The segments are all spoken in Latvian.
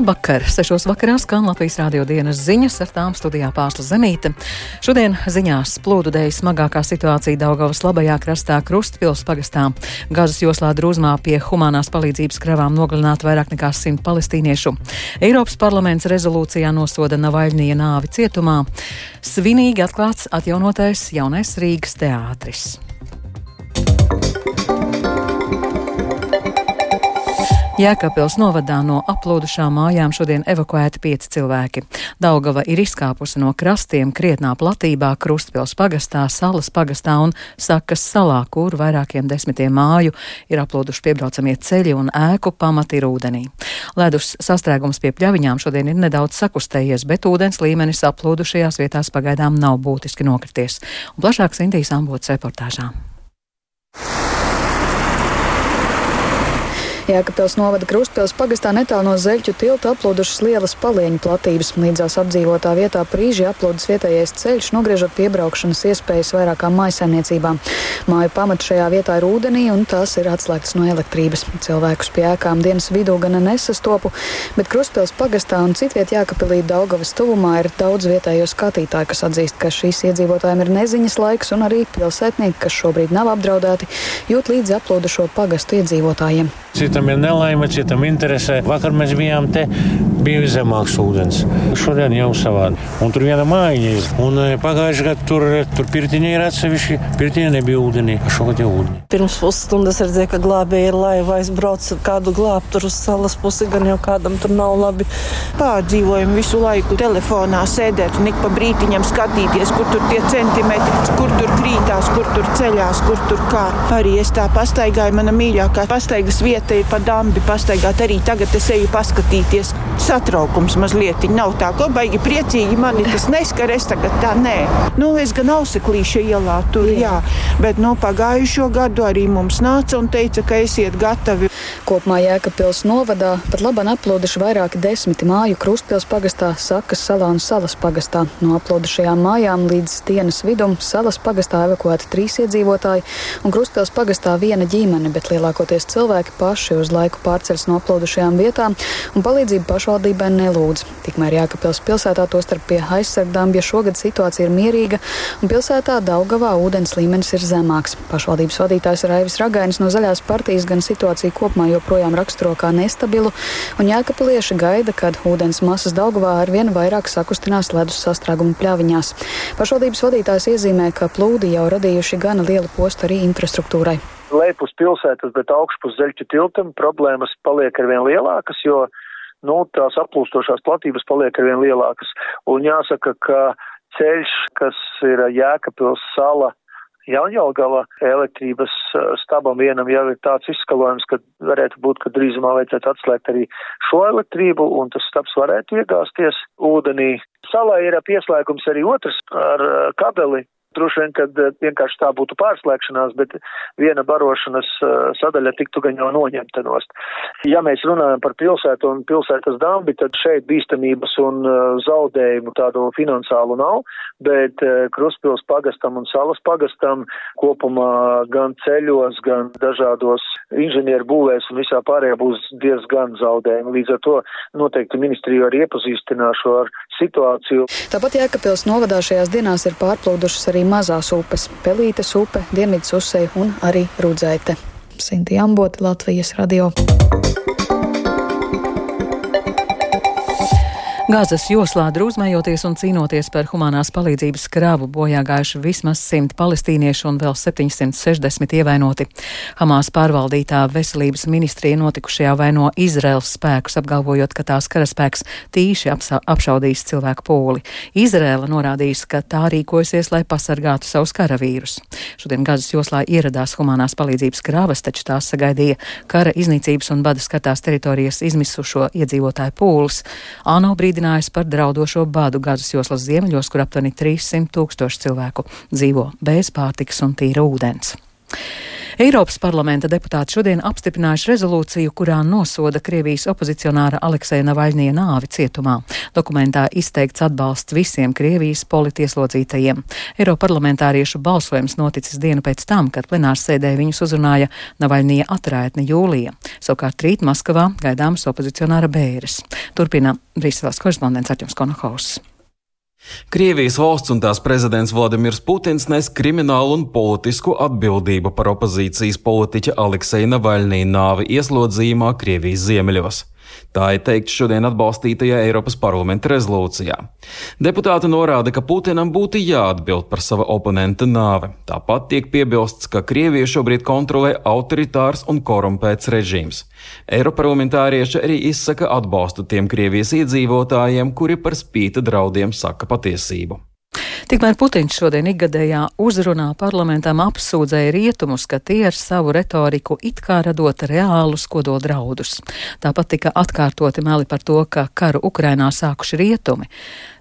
Labvakar! Sešos vakarā skan Latvijas rādio dienas ziņas, ar tām studijā pārsla Zemīte. Šodien ziņās plūdu dēļ smagākā situācija Daugavas labajā krastā Krustpils pagastā. Gazas joslā drūzmā pie humanās palīdzības kravām nogalināt vairāk nekā simt palestīniešu. Eiropas parlaments rezolūcijā nosoda Navaļnija nāvi cietumā. Svinīgi atklāts atjaunotais jaunais Rīgas teātris. Jēkabils novadā no aplūdušām mājām šodien evakuēti pieci cilvēki. Daugava ir izkāpusi no krastiem krietnā platībā Krustpils pagastā, Salas pagastā un Sakas salā, kur vairākiem desmitiem māju ir aplūduši piebraucamie ceļi un ēku pamati ir ūdenī. Ledus sastrēgums pie pļaviņām šodien ir nedaudz sakustējies, bet ūdens līmenis aplūdušajās vietās pagaidām nav būtiski nokrities. Un plašāk Sintīs Ambots reportāžā. Jēkabpils novada Krustpils pagastā netālu no Zeļķu tilta aplūdušas lielas palieņu platības. Līdzās apdzīvotā vietā prīži aplūdas vietējais ceļš, nogriežot piebraukšanas iespējas vairākām mājsaimniecībām. Māju pamats šajā vietā ir ūdenī un tās ir atslēgtas no elektrības. Cilvēkus pie ēkām dienas vidū gan nesastopu, bet Krustpils pagastā un citviet Jēkabpilī Daugavas tuvumā ir daudz vietējo skatītāju, kas atzīst, ka šīs iedzīvotājiem ir neziņas laiks un arī pilsētnieki, kas šobrīd nav apdraudēti, jūt līdzi aplūdušo pagastu iedzīvotājiem. Citam ir nelaime, citam interesē. Vakar mēs bijām te, bija zemāks ūdens. Šodien jau savādi. Un tur viena mājiņa ir. Un e, pagājušajā gadā tur, tur pirtiņa ir atsevišķi. Pirtiņa nebija ūdenī. Šogad jau ūdenī. Pirms pusstundas redzēju, ka glābēji ir laiva aizbrauc kādu glābt tur uz salas pusi, gan jau kādam tur nav labi. Pārdzīvojam visu laiku telefonā sēdēt un ik pa brītiņam skatīties, kur tur tie centimetri, kur tur krītās, kur tur ceļās, kur tur kā. Arī es tā pastaigāju, mana mīļākā pastaigas vieta vieta ir pa dambi pastaigāt. Arī tagad es eju paskatīties. Satraukums mazliet nav tā, ko baigi priecīgi mani tas neskar. Es tagad tā nē. Nu, es gan auseklīšu ielā tur, jā. jā. Bet nu, pagājušo gadu arī mums nāca un teica, ka esiet gatavi. Kopumā Jēkabpils novadā pat labāk aplūduši vairāki desmiti māju Krustpils pagastā, Sakas salā un Salas pagastā. No aplūdušajām mājām līdz dienas vidum Salas pagastā evakuēti trīs iedzīvotāji un Krustpils pagastā viena ģimene, bet lielākoties cilvēki paši uz laiku pārceļas no aplūdušajām vietām un palīdzību pašvaldībai nelūdz. Tikmēr Jākapils pilsētā tostarp pie aizsargdāmbja šogad situācija ir mierīga un pilsētā Daugavā ūdens līmenis ir zemāks. Pašvaldības vadītājs Raivis Ragainis no Zaļās partijas gan situāciju kopumā joprojām raksturo kā nestabilu, un Jākapilieši gaida, kad ūdens masas Daugavā ar vien vairāk sakustinās ledus sastrēgumu pļaviņās. Pašvaldības vadītājs iezīmē, ka plūdi jau radījuši gana lielu postu arī infrastruktūrai lejpus pilsētas, bet augšpus zeļķu tiltam problēmas paliek arvien lielākas, jo nu, tās aplūstošās platības paliek arvien lielākas. Un jāsaka, ka ceļš, kas ir Jēkabils sala, Jaunjēlgala elektrības stabam vienam jau ir tāds izskalojums, ka varētu būt, ka drīzumā vajadzētu atslēgt arī šo elektrību, un tas stabs varētu iegāzties ūdenī. Salā ir pieslēgums arī otrs ar kabeli, Droši vien, kad eh, vienkārši tā būtu pārslēgšanās, bet viena barošanas eh, sadaļa tiktu gan jau noņemta nost. Ja mēs runājam par pilsētu un pilsētas dambi, tad šeit bīstamības un eh, zaudējumu tādu finansālu nav, bet Kruspils pagastam un Salas pagastam kopumā gan ceļos, gan dažādos inženieru būvēs un visā pārējā būs diezgan zaudējumi. Līdz ar to noteikti ministriju arī iepazīstināšu ar situāciju. Tāpat Jēkabpils novadā šajās dienās ir pārplūdušas arī mazās upes - Pelītes upe, Dienvids Usei un arī Rudzaite. Sinti Amboti, Latvijas radio. Gāzes joslā drūzmējoties un cīnoties par humanās palīdzības krāvu bojā gājuši vismaz 100 palestīniešu un vēl 760 ievainoti. Hamās pārvaldītā veselības ministrija notikušajā vaino Izraels spēkus, apgalvojot, ka tās karaspēks tīši apšaudīs cilvēku pūli. Izraela norādījis, ka tā rīkojasies, lai pasargātu savus karavīrus. Šodien Gāzes joslā ieradās humanās palīdzības krāvas, taču tās sagaidīja kara iznīcības un bada skatās teritorijas izmisušo iedzīvotāju pūles. ANO brīdī brīdinājis par draudošo bādu Gazas joslas ziemeļos, kur aptuveni 300 tūkstoši cilvēku dzīvo bez pārtikas un tīra ūdens. Eiropas parlamenta deputāti šodien apstiprinājuši rezolūciju, kurā nosoda Krievijas opozicionāra Alekseja Navaļnie nāvi cietumā. Dokumentā izteikts atbalsts visiem Krievijas politieslodzītajiem. Eiroparlamentāriešu balsojums noticis dienu pēc tam, kad plenārs sēdē viņus uzrunāja Navaļnie atraitne jūlija. Savukārt rīt Maskavā gaidāms opozicionāra bēres. Turpina Brīseles korespondents Arķums Konohaus. Krievijas valsts un tās prezidents Vladimirs Putins nes kriminālu un politisku atbildību par opozīcijas politiķa Alekseja Navaļnī nāvi ieslodzījumā Krievijas ziemeļos. Tā ir teikt šodien atbalstītajā Eiropas parlamenta rezolūcijā. Deputāti norāda, ka Putinam būtu jāatbild par sava oponenta nāvi. Tāpat tiek piebilsts, ka Krievija šobrīd kontrolē autoritārs un korumpēts režīms. Eiroparlamentārieši arī izsaka atbalstu tiem Krievijas iedzīvotājiem, kuri par spīta draudiem saka patiesību. Tikmēr Putins šodien ikgadējā uzrunā parlamentam apsūdzēja rietumus, ka tie ar savu retoriku it kā radot reālus kodoldraudus. Tāpat tika atkārtoti meli par to, ka karu Ukrainā sākuši rietumi.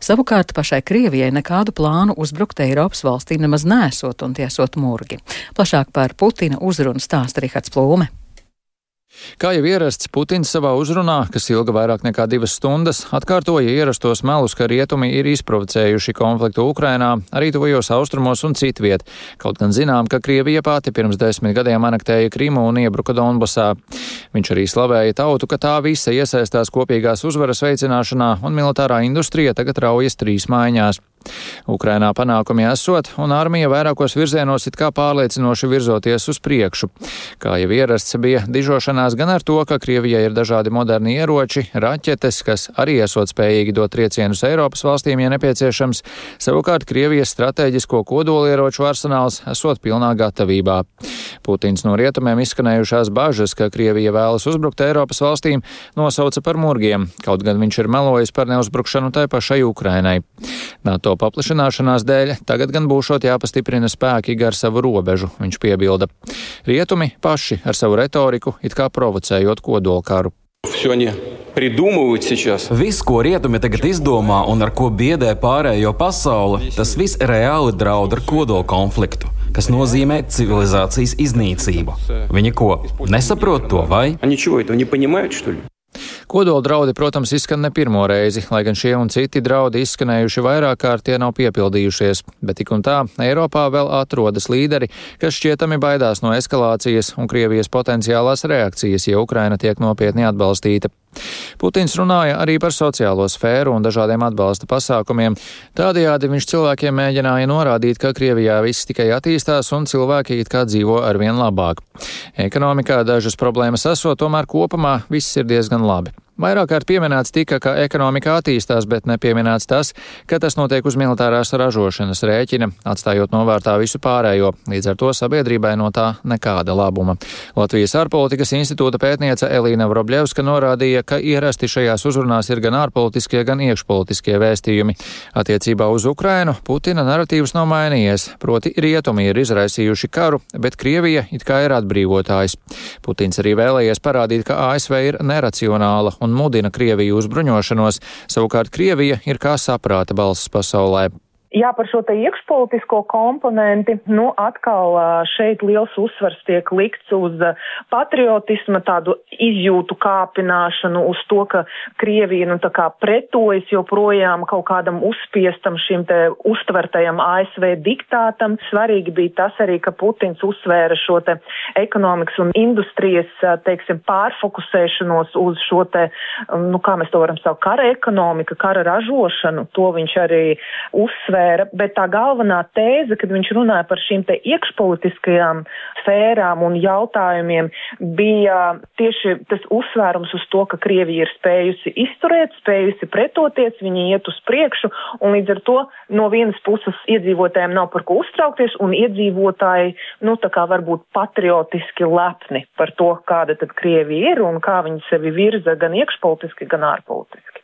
Savukārt pašai Krievijai nekādu plānu uzbrukt Eiropas valstīm nemaz nesot un tiesot murgi. Plašāk par Putina uzrunu stāsta Rihards Plūme. Kā jau ierasts, Putins savā uzrunā, kas ilga vairāk nekā divas stundas, atkārtoja ierastos melus, ka rietumi ir izprovocējuši konfliktu Ukrainā, arī tuvajos austrumos un citviet. Kaut gan zinām, ka Krievija pati pirms desmit gadiem anektēja Krimu un iebruka Donbasā. Viņš arī slavēja tautu, ka tā visa iesaistās kopīgās uzvaras veicināšanā un militārā industrija tagad raujas trīs maiņās. Ukrainā panākumi esot, un armija vairākos virzienos it kā pārliecinoši virzoties uz priekšu. Kā jau ierasts bija dižošanās gan ar to, ka Krievijai ir dažādi moderni ieroči, raķetes, kas arī esot spējīgi dot triecienus Eiropas valstīm, ja nepieciešams, savukārt Krievijas strateģisko kodolieroču arsenāls esot pilnā gatavībā. Putins no rietumiem izskanējušās bažas, ka Krievija vēlas uzbrukt Eiropas valstīm, nosauca par murgiem, kaut gan viņš ir melojis par neuzbrukšanu tai pašai Ukrainai. NATO paplašināšanās dēļ tagad gan būšot jāpastiprina spēki gar savu robežu, viņš piebilda. Rietumi paši ar savu retoriku it kā provocējot kodolkaru. Все они придумывают сейчас. Viss, ko rietumi tagad izdomā un ar ko biedē pārējo pasauli, tas viss reāli draud ar kodola konfliktu, kas nozīmē civilizācijas iznīcību. Viņi ko, nesaprot to, vai? Они чего, этого не понимают, что ли? Kodola draudi, protams, izskan ne pirmo reizi, lai gan šie un citi draudi izskanējuši vairāk kārt, tie nav piepildījušies. Bet tik un tā, Eiropā vēl atrodas līderi, kas šķietami baidās no eskalācijas un Krievijas potenciālās reakcijas, ja Ukraina tiek nopietni atbalstīta. Putins runāja arī par sociālo sfēru un dažādiem atbalsta pasākumiem. Tādējādi viņš cilvēkiem mēģināja norādīt, ka Krievijā viss tikai attīstās un cilvēki it kā dzīvo arvien labāk. Ekonomikā dažas problēmas esot, tomēr kopumā viss ir diezgan labi. Vairāk kārt pieminēts tika, ka ekonomika attīstās, bet nepieminēts tas, ka tas notiek uz militārās ražošanas rēķina, atstājot novārtā visu pārējo. Līdz ar to sabiedrībai no tā nekāda labuma. Latvijas ārpolitikas institūta pētniece Elīna Vrobļevska norādīja, ka ierasti šajās uzrunās ir gan ārpolitiskie, gan iekšpolitiskie vēstījumi. Attiecībā uz Ukrainu Putina narratīvs nav mainījies, proti rietumi ir izraisījuši karu, bet Krievija it kā ir atbrīvotājs. Putins arī vēlējies parādīt, ka ASV ir neracionāla un un mudina Krieviju uz bruņošanos, savukārt Krievija ir kā saprāta balss pasaulē. Jā, par šo te iekšpolitisko komponenti, nu, atkal šeit liels uzsvars tiek likts uz patriotisma tādu izjūtu kāpināšanu, uz to, ka Krievija, nu, tā kā pretojas joprojām kaut kādam uzspiestam šim te uztvertajam ASV diktātam. Svarīgi bija tas arī, ka Putins uzsvēra šo te ekonomikas un industrijas, teiksim, pārfokusēšanos uz šo te, nu, kā mēs to varam saukt, kara ekonomika, kara ražošanu. To viņš arī uzsvēra uzsvēra, bet tā galvenā tēze, kad viņš runāja par šīm te iekšpolitiskajām sfērām un jautājumiem, bija tieši tas uzsvērums uz to, ka Krievija ir spējusi izturēt, spējusi pretoties, viņi iet uz priekšu, un līdz ar to no vienas puses iedzīvotājiem nav par ko uztraukties, un iedzīvotāji, nu, tā kā varbūt patriotiski lepni par to, kāda tad Krievija ir un kā viņi sevi virza gan iekšpolitiski, gan ārpolitiski.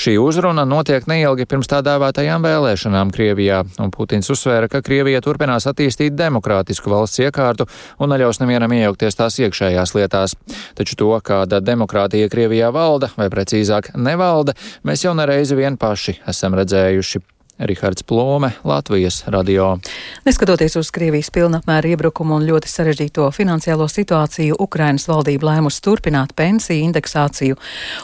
Šī uzruna notiek neilgi pirms tā dēvētajām vēlēšanām Krievijā, un Putins uzsvēra, ka Krievija turpinās attīstīt demokrātisku valsts iekārtu un neļaus nevienam iejaukties tās iekšējās lietās. Taču to, kāda demokrātija Krievijā valda, vai precīzāk nevalda, mēs jau nereizi vien paši esam redzējuši. Rihards Plome, Latvijas radio. Neskatoties uz Krievijas pilnapmēra iebrukumu un ļoti sarežģīto finansiālo situāciju, Ukrainas valdība lēmusi turpināt pensiju indeksāciju,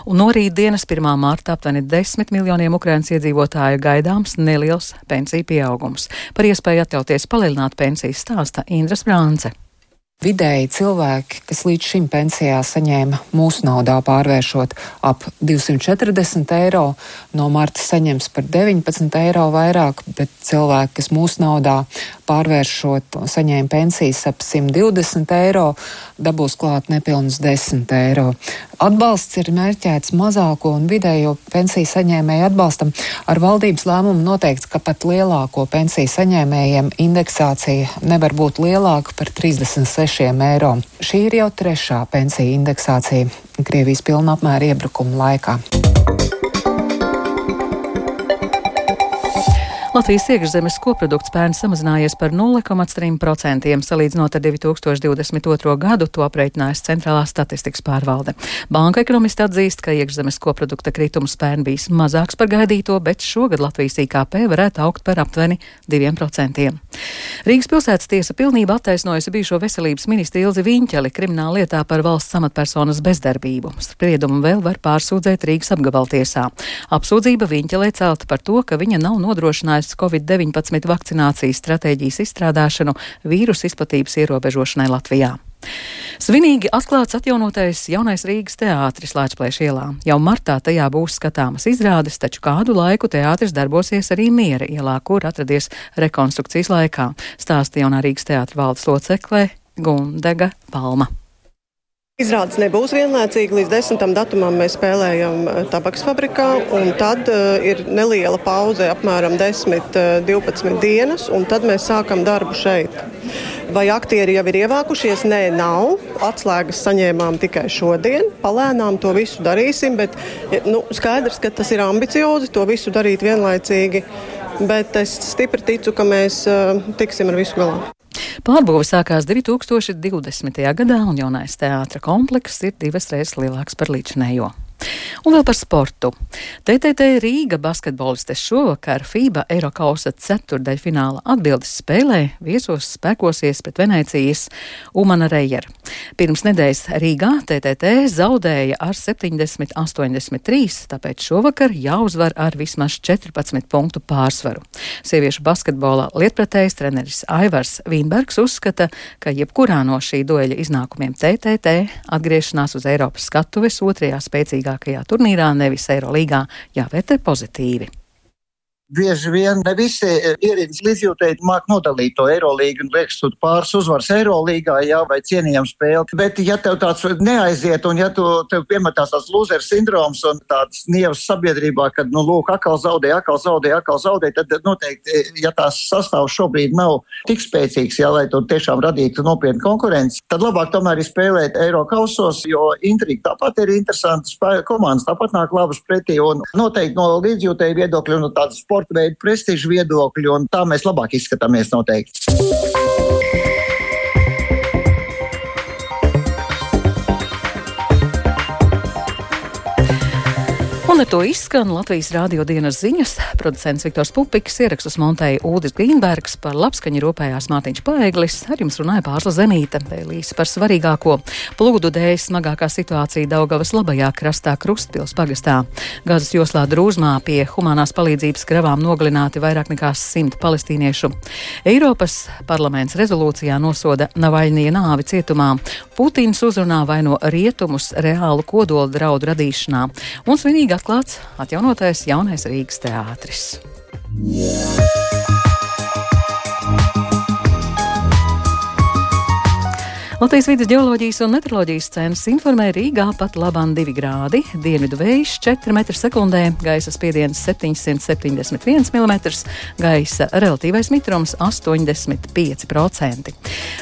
un no rītdienas 1. mārta aptuveni 10 miljoniem Ukrainas iedzīvotāju gaidāms neliels pensiju pieaugums. Par iespēju atļauties palielināt pensijas stāsta Indras Brānce. Vidēji cilvēki, kas līdz šim pensijā saņēma mūsu naudā pārvēršot ap 240 eiro, no marta saņems par 19 eiro vairāk, bet cilvēki, kas mūsu naudā pārvēršot saņēma pensijas ap 120 eiro, dabūs klāt nepilnus 10 eiro. Atbalsts ir mērķēts mazāko un vidējo pensiju saņēmēju atbalstam. Ar valdības lēmumu noteikts, ka pat lielāko pensiju saņēmējiem indeksācija nevar būt lielāka par 36 eiro. Šī ir jau trešā pensiju indeksācija Krievijas pilna apmēra iebrukuma laikā. Latvijas iekšzemes koprodukts pērn samazinājies par 0,3% salīdzinot ar 2022. gadu, to aprēķinājas Centrālā statistikas pārvalde. Banka ekonomisti atzīst, ka iekšzemes koprodukta kritums pērn bijis mazāks par gaidīto, bet šogad Latvijas IKP varētu augt par aptuveni 2%. Rīgas pilsētas tiesa pilnībā attaisnojusi bijušo veselības ministru Ilzi Viņķeli krimināla lietā par valsts amatpersonas bezdarbību. Spriedumu vēl var pārsūdzēt Rīgas apgabaltiesā. Apsūdzība Viņķelē celta par to, ka viņa nav nodrošinājusi ierosinājis Covid-19 vakcinācijas stratēģijas izstrādāšanu vīrusu izplatības ierobežošanai Latvijā. Svinīgi atklāts atjaunotais jaunais Rīgas teātris Lāčplēša ielā. Jau martā tajā būs skatāmas izrādes, taču kādu laiku teātris darbosies arī Miera ielā, kur atradies rekonstrukcijas laikā, stāsta jaunā Rīgas teātra valdes loceklē Gundega Palma. Izrādes nebūs vienlaicīgi. Līdz 10. datumam mēs spēlējam eh, tabaks fabrikā, un tad uh, ir neliela pauze, apmēram 10-12 uh, dienas, un tad mēs sākam darbu šeit. Vai aktieri jau ir ievākušies? Nē, nav. Atslēgas saņēmām tikai šodien. Palēnām to visu darīsim, bet nu, skaidrs, ka tas ir ambiciozi to visu darīt vienlaicīgi. Bet es stipri ticu, ka mēs uh, tiksim ar visu galā. Pārbūve sākās 2020. gadā, un jaunais teātra komplekss ir divas reizes lielāks par līdzinējo. Un vēl par sportu. TTT Rīga basketbolistes šovakar FIBA Eirokausa ceturdaļfināla atbildes spēlē viesos spēkosies pret Venēcijas Umana Rejer. Pirms nedēļas Rīgā TTT zaudēja ar 70-83, tāpēc šovakar jāuzvar ar vismaz 14 punktu pārsvaru. Sieviešu basketbola lietpratējs treneris Aivars Vīnbergs uzskata, ka jebkurā no šī dueļa iznākumiem TTT atgriešanās uz Eiropas skatuves otrajā spēcīgā svarīgākajā turnīrā, nevis Eirolīgā, jāvērtē pozitīvi. Bieži vien ne visi ierīces līdzjūtēji māk nodalīt to Eirolīgu un liekas, tu pāris uzvaras Eirolīgā, jā, vai cienījam spēli. Bet, ja tev tāds neaiziet, un ja tu tev piemetās tāds loser sindroms un tāds nievas sabiedrībā, kad, nu, lūk, atkal zaudē, atkal zaudē, atkal zaudē, tad noteikti, ja tās sastāvs šobrīd nav tik spēcīgs, jā, lai tu tiešām radītu nopietnu konkurenci, tad labāk tomēr ir spēlēt Eiro kausos, jo intriga tāpat ir interesanta, komandas tāpat nāk labas pretī, un noteikti no līdzjūtēju viedokļu un no tādas sporta veidu prestižu viedokļu, un tā mēs labāk izskatāmies noteikti. Un ar to izskan Latvijas rādio dienas ziņas. Producents Viktors Pupiks ierakstus montēja Ulris Grīnbergs par labskaņu rūpējās Mātiņš Paeglis. Ar jums runāja Pārsla Zemīte, vēlīs par svarīgāko. Plūdu dēļ smagākā situācija Daugavas labajā krastā Krustpils pagastā. Gazas joslā drūzmā pie humanās palīdzības kravām nogalināti vairāk nekā simt palestīniešu. Eiropas parlaments rezolūcijā nosoda Navaļnie nāvi cietumā. Putins uzrunā vaino rietumus reālu kodola draudu radīšanā. Un svinīgi atklāts atjaunotais jaunais Rīgas teātris. Latvijas vidas geoloģijas un meteoroloģijas centrs informē Rīgā pat labāk 2 grādi, dienvidu vējš 4 m2, gaisa spiediens 771 mm, gaisa relatīvais mitrums 85%.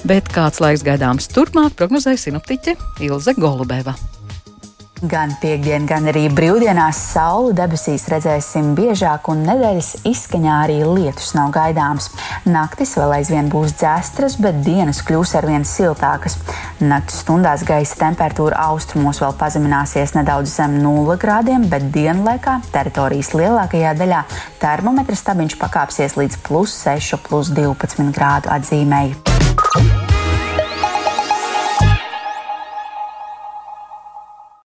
Bet kāds laiks gaidāms turpmāk prognozēja sinoptiķe Ilze Golubeva. Gan piekdien, gan arī brīvdienās sauli debesīs redzēsim biežāk, un nedēļas izskaņā arī lietus nav gaidāms. Naktis vēl aizvien būs dzēstras, bet dienas kļūs arvien siltākas. Naktas stundās gaisa temperatūra austrumos vēl pazemināsies nedaudz zem 0 grādiem, bet dienlaikā teritorijas lielākajā daļā termometra stabiņš pakāpsies līdz plus 6, plus 12 grādu atzīmēji.